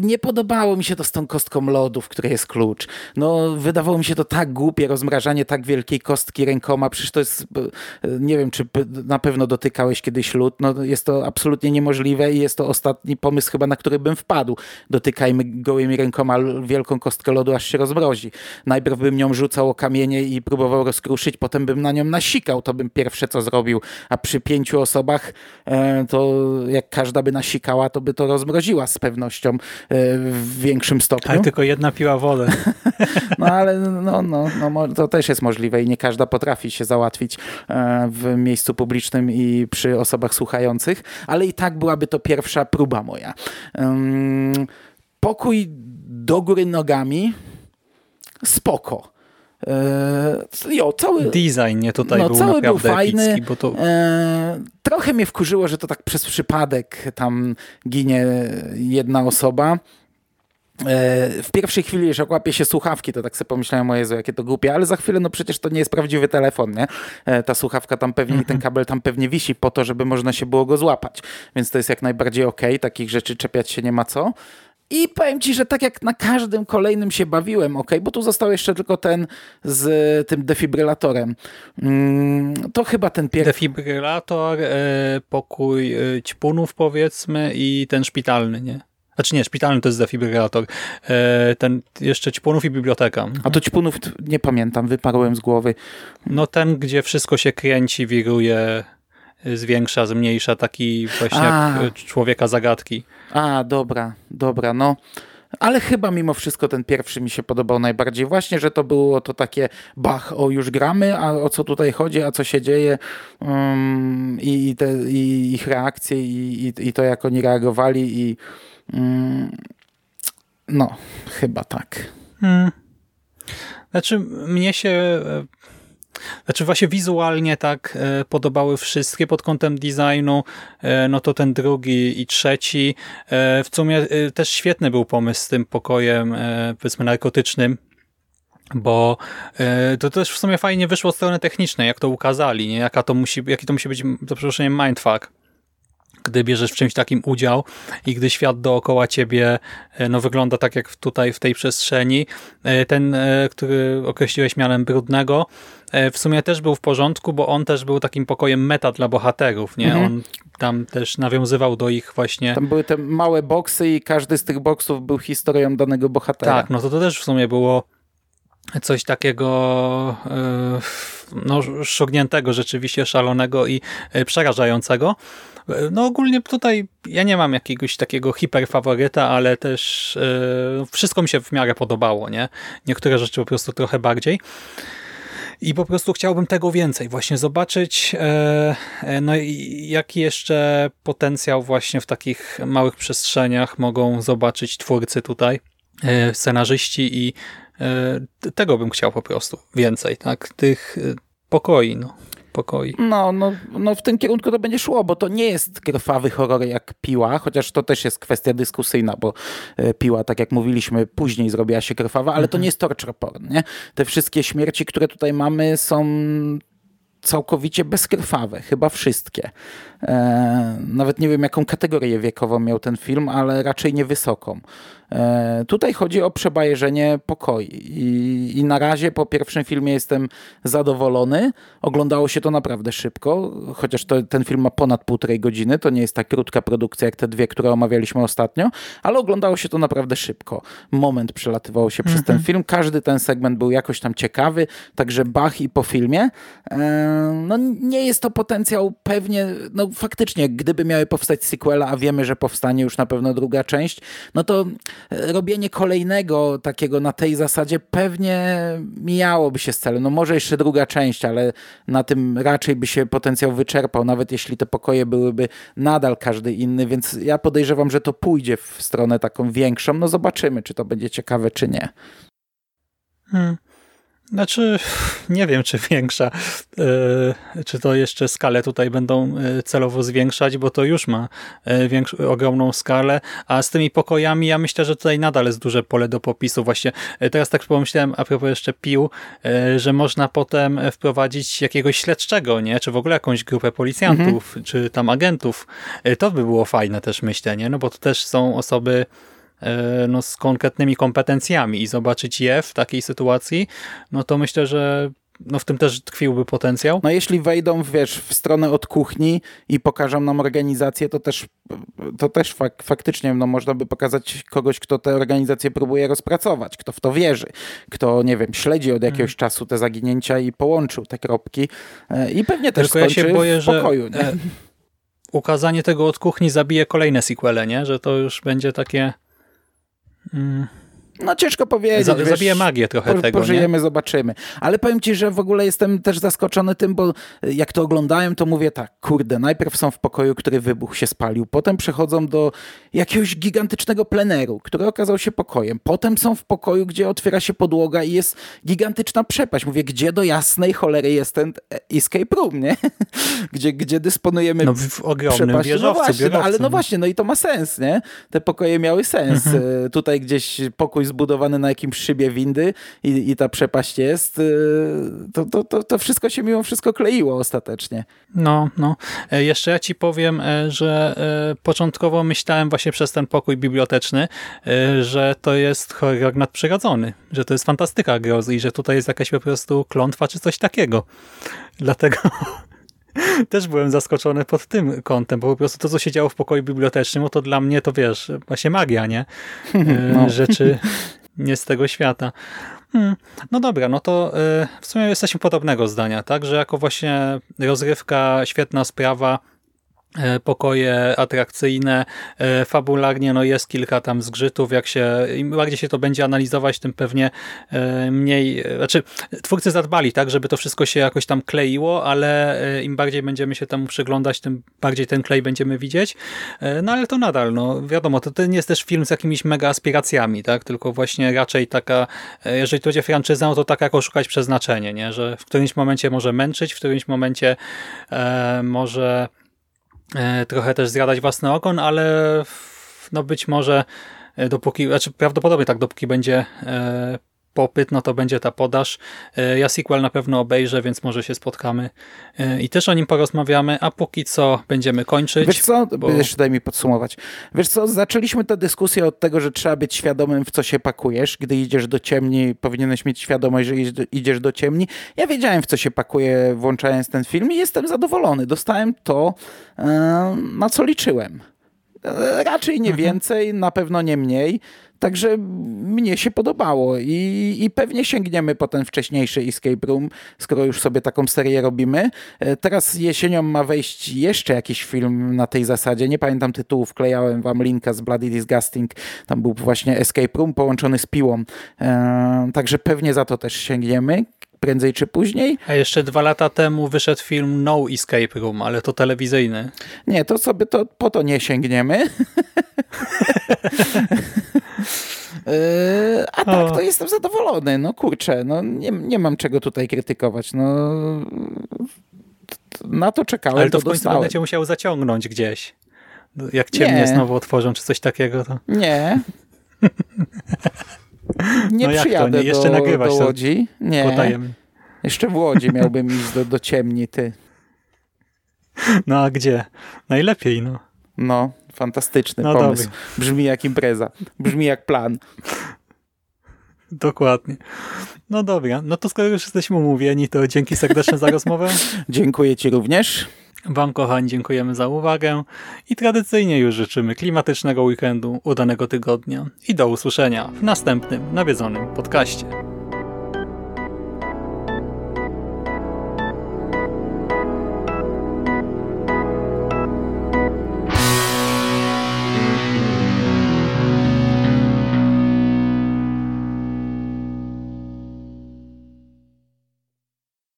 nie podobało mi się to z tą kostką lodu, w której jest klucz. No, wydawało mi się to tak głupie, rozmrażanie tak wielkiej kostki rękoma, przecież to jest, e, nie wiem, czy na pewno dotykałeś kiedyś lód, no jest to absolutnie niemożliwe i jest to ostatni pomysł chyba, na który bym wpadł. Dotykajmy gołymi rękoma wielką kostkę lodu, aż się rozmrozi. Najpierw bym nią rzucał o kamienie i próbował rozkruszyć, potem bym na nią nasikał, to bym pierwsze co zrobił, a przy pięciu osobach e, to jak każda by nasikała, to by to rozmroziła z pewnością e, większym stopniu. Ale tylko jedna piła wodę. [LAUGHS] No ale no, no, no, to też jest możliwe i nie każda potrafi się załatwić e, w miejscu publicznym i przy osobach słuchających, ale i tak byłaby to pierwsza próba moja. Pokój do góry nogami, spoko. E, Jo, cały, Design nie tutaj no, był cały był naprawdę fajny. epicki, bo to E, trochę mnie wkurzyło, że to tak przez przypadek tam ginie jedna osoba. E, w pierwszej chwili, już jak łapie się słuchawki, to tak sobie pomyślałem, o Jezu, jakie to głupie, ale za chwilę, no przecież to nie jest prawdziwy telefon, nie? E, ta słuchawka tam pewnie i ten kabel tam pewnie wisi po to, żeby można się było go złapać. Więc to jest jak najbardziej okej, takich rzeczy czepiać się nie ma co. I powiem ci, że tak jak na każdym kolejnym się bawiłem, ok, bo tu został jeszcze tylko ten z tym defibrylatorem. Mm, to chyba ten pierwszy. defibrylator, e, pokój ćpunów powiedzmy i ten szpitalny, nie? Znaczy nie, szpitalny to jest defibrylator. E, ten jeszcze ćpunów i biblioteka. A to ćpunów nie pamiętam, wyparłem z głowy. No ten, gdzie wszystko się kręci, wiruje, zwiększa, zmniejsza, taki właśnie A. jak e, człowieka zagadki. A, dobra, dobra, no. Ale chyba mimo wszystko ten pierwszy mi się podobał najbardziej. Właśnie, że to było to takie bach, o już gramy, a o co tutaj chodzi, a co się dzieje um, i, te, i ich reakcje i, i, i to jak oni reagowali i no, chyba tak. Hmm. Znaczy, mnie się. e, Znaczy, właśnie wizualnie tak e, podobały wszystkie pod kątem designu. E, no to ten drugi i trzeci. W sumie też świetny był pomysł z tym pokojem, powiedzmy, narkotycznym. Bo to też w sumie fajnie wyszło od strony technicznej, jak to ukazali, nie? Jaka to musi, jaki to musi być, za przeproszeniem, mindfuck gdy bierzesz w czymś takim udział i gdy świat dookoła ciebie e, no, wygląda tak jak tutaj w tej przestrzeni, e, ten, e, który określiłeś mianem brudnego, w sumie też był w porządku, bo on też był takim pokojem meta dla bohaterów, nie? Mhm. On tam też nawiązywał do ich właśnie... Tam były te małe boksy i każdy z tych boksów był historią danego bohatera. Tak, no to to też w sumie było coś takiego no, szogniętego, rzeczywiście szalonego i przerażającego. No ogólnie tutaj ja nie mam jakiegoś takiego hiperfaworyta, ale też yy, wszystko mi się w miarę podobało, nie? Niektóre rzeczy po prostu trochę bardziej. I po prostu chciałbym tego więcej, właśnie zobaczyć, e, e, no i jaki jeszcze potencjał właśnie w takich małych przestrzeniach mogą zobaczyć twórcy tutaj, scenarzyści i tego bym chciał po prostu więcej, tak, tych pokoi, no pokoi. No, no, no w tym kierunku to będzie szło, bo to nie jest krwawy horror jak Piła, chociaż to też jest kwestia dyskusyjna, bo e, Piła, tak jak mówiliśmy, później zrobiła się krwawa, ale to mhm. nie jest torture porn, nie? Te wszystkie śmierci, które tutaj mamy są całkowicie bezkrwawe, chyba wszystkie. E, nawet nie wiem, jaką kategorię wiekową miał ten film, ale raczej niewysoką. E, tutaj chodzi o przebajeżenie pokoi I, i na razie po pierwszym filmie jestem zadowolony. Oglądało się to naprawdę szybko, chociaż to, ten film ma ponad półtorej godziny, to nie jest tak krótka produkcja jak te dwie, które omawialiśmy ostatnio, ale oglądało się to naprawdę szybko. Moment przelatywało się przez ten mhm. film, każdy ten segment był jakoś tam ciekawy, także Bach i po filmie. E, no nie jest to potencjał pewnie, no faktycznie, gdyby miały powstać sequela, a wiemy, że powstanie już na pewno druga część, no to robienie kolejnego takiego na tej zasadzie pewnie mijałoby się z celem. No może jeszcze druga część, ale na tym raczej by się potencjał wyczerpał, nawet jeśli te pokoje byłyby nadal każdy inny, więc ja podejrzewam, że to pójdzie w stronę taką większą. No zobaczymy, czy to będzie ciekawe, czy nie. Hmm. Znaczy, nie wiem, czy większa, e, czy to jeszcze skalę tutaj będą e, celowo zwiększać, bo to już ma e, ogromną skalę, a z tymi pokojami ja myślę, że tutaj nadal jest duże pole do popisu. Właśnie teraz tak pomyślałem, a propos jeszcze pił, że można potem wprowadzić jakiegoś śledczego, nie? Czy w ogóle jakąś grupę policjantów, mhm. czy tam agentów. To by było fajne też, myślę, nie? No bo to też są osoby no, z konkretnymi kompetencjami i zobaczyć je w takiej sytuacji, no to myślę, że no w tym też tkwiłby potencjał. No jeśli wejdą, wiesz, w stronę od kuchni i pokażą nam organizację, to też, to też fak faktycznie no, można by pokazać kogoś, kto tę organizację próbuje rozpracować, kto w to wierzy, kto, nie wiem, śledzi od jakiegoś hmm. czasu te zaginięcia i połączył te kropki e, i pewnie też Tylko ja się boję, w pokoju. Że nie? ukazanie tego od kuchni zabije kolejne sequele, nie? Że to już będzie takie Mm. No ciężko powiedzieć. Zabije magię trochę po, tego, Pożyjemy, nie? zobaczymy. Ale powiem ci, że w ogóle jestem też zaskoczony tym, bo jak to oglądałem, to mówię tak, kurde, najpierw są w pokoju, który wybuch się spalił, potem przechodzą do jakiegoś gigantycznego pleneru, który okazał się pokojem, potem są w pokoju, gdzie otwiera się podłoga i jest gigantyczna przepaść. Mówię, gdzie do jasnej cholery jest ten escape room, nie? [LAUGHS] gdzie, gdzie dysponujemy no, w ogromnym No właśnie, no, ale no właśnie, no i to ma sens, nie? Te pokoje miały sens. Mhm. E, tutaj gdzieś pokój zbudowany na jakimś szybie windy i, i ta przepaść jest, y, to, to, to, to wszystko się mimo wszystko kleiło ostatecznie. No, no. E, jeszcze ja ci powiem, e, że e, początkowo myślałem właśnie przez ten pokój biblioteczny, że to jest horror nadprzyrodzony, że to jest fantastyka grozy i że tutaj jest jakaś po prostu klątwa czy coś takiego. Dlatego [LAUGHS] też byłem zaskoczony pod tym kątem, bo po prostu to, co się działo w pokoju bibliotecznym, no to dla mnie to wiesz, właśnie magia, nie? [LAUGHS] No. Rzeczy nie z tego świata. Hmm. No dobra, no to y, w sumie jesteśmy podobnego zdania, tak? Że jako właśnie rozrywka, świetna sprawa, E, pokoje atrakcyjne, e, fabularnie no jest kilka tam zgrzytów, jak się, im bardziej się to będzie analizować, tym pewnie e, mniej, znaczy twórcy zadbali tak, żeby to wszystko się jakoś tam kleiło, ale im bardziej będziemy się temu przyglądać, tym bardziej ten klej będziemy widzieć, no ale to nadal, no wiadomo, to, nie jest też film z jakimiś mega aspiracjami, tak, tylko właśnie raczej taka, jeżeli to będzie franczyza, no to tak jak oszukać przeznaczenie, nie, że w którymś momencie może męczyć, w którymś momencie e, może E, trochę też zjadać własny ogon, ale no być może e, dopóki, znaczy prawdopodobnie tak, dopóki będzie e, popyt, no to będzie ta podaż. E, ja sequel na pewno obejrzę, więc może się spotkamy e, i też o nim porozmawiamy, a póki co będziemy kończyć. Wiesz co, bo... jeszcze daj mi podsumować. Wiesz co, zaczęliśmy tę dyskusję od tego, że trzeba być świadomym, w co się pakujesz. Gdy idziesz do ciemni, powinieneś mieć świadomość, że idziesz do ciemni. Ja wiedziałem, w co się pakuję, włączając ten film i jestem zadowolony. Dostałem to, e, na co liczyłem. Raczej nie mhm. więcej, na pewno nie mniej. Także mnie się podobało i, i pewnie sięgniemy po ten wcześniejszy Escape Room, skoro już sobie taką serię robimy. E, teraz jesienią ma wejść jeszcze jakiś film na tej zasadzie. Nie pamiętam tytułu, wklejałem wam linka z Bloody Disgusting. Tam był właśnie Escape Room połączony z piłą. Eee, także pewnie za to też sięgniemy prędzej czy później. A jeszcze dwa lata temu wyszedł film No Escape Room, ale to telewizyjny. Nie, to sobie to, po to nie sięgniemy. [LAUGHS] Yy, a tak, to jestem zadowolony. No kurczę, no nie, nie mam czego tutaj krytykować. No, na to czekałem, Ale to, to w końcu dostałem. będę cię musiał zaciągnąć gdzieś. Jak ciemnie nie. znowu otworzą, czy coś takiego, to... Nie. [LAUGHS] Nie no przyjadę nie? Jeszcze do, do Łodzi. Nie. Jeszcze w Łodzi miałbym [LAUGHS] iść do, do ciemni, ty. No a gdzie? Najlepiej, no. No, fantastyczny no pomysł. Dobry. Brzmi jak impreza. Brzmi jak plan. Dokładnie. No dobra, no to skoro już jesteśmy umówieni, to dzięki serdeczne za rozmowę. [LAUGHS] Dziękuję Ci również. Wam, kochani, dziękujemy za uwagę i tradycyjnie już życzymy klimatycznego weekendu, udanego tygodnia i do usłyszenia w następnym nawiedzonym podcaście.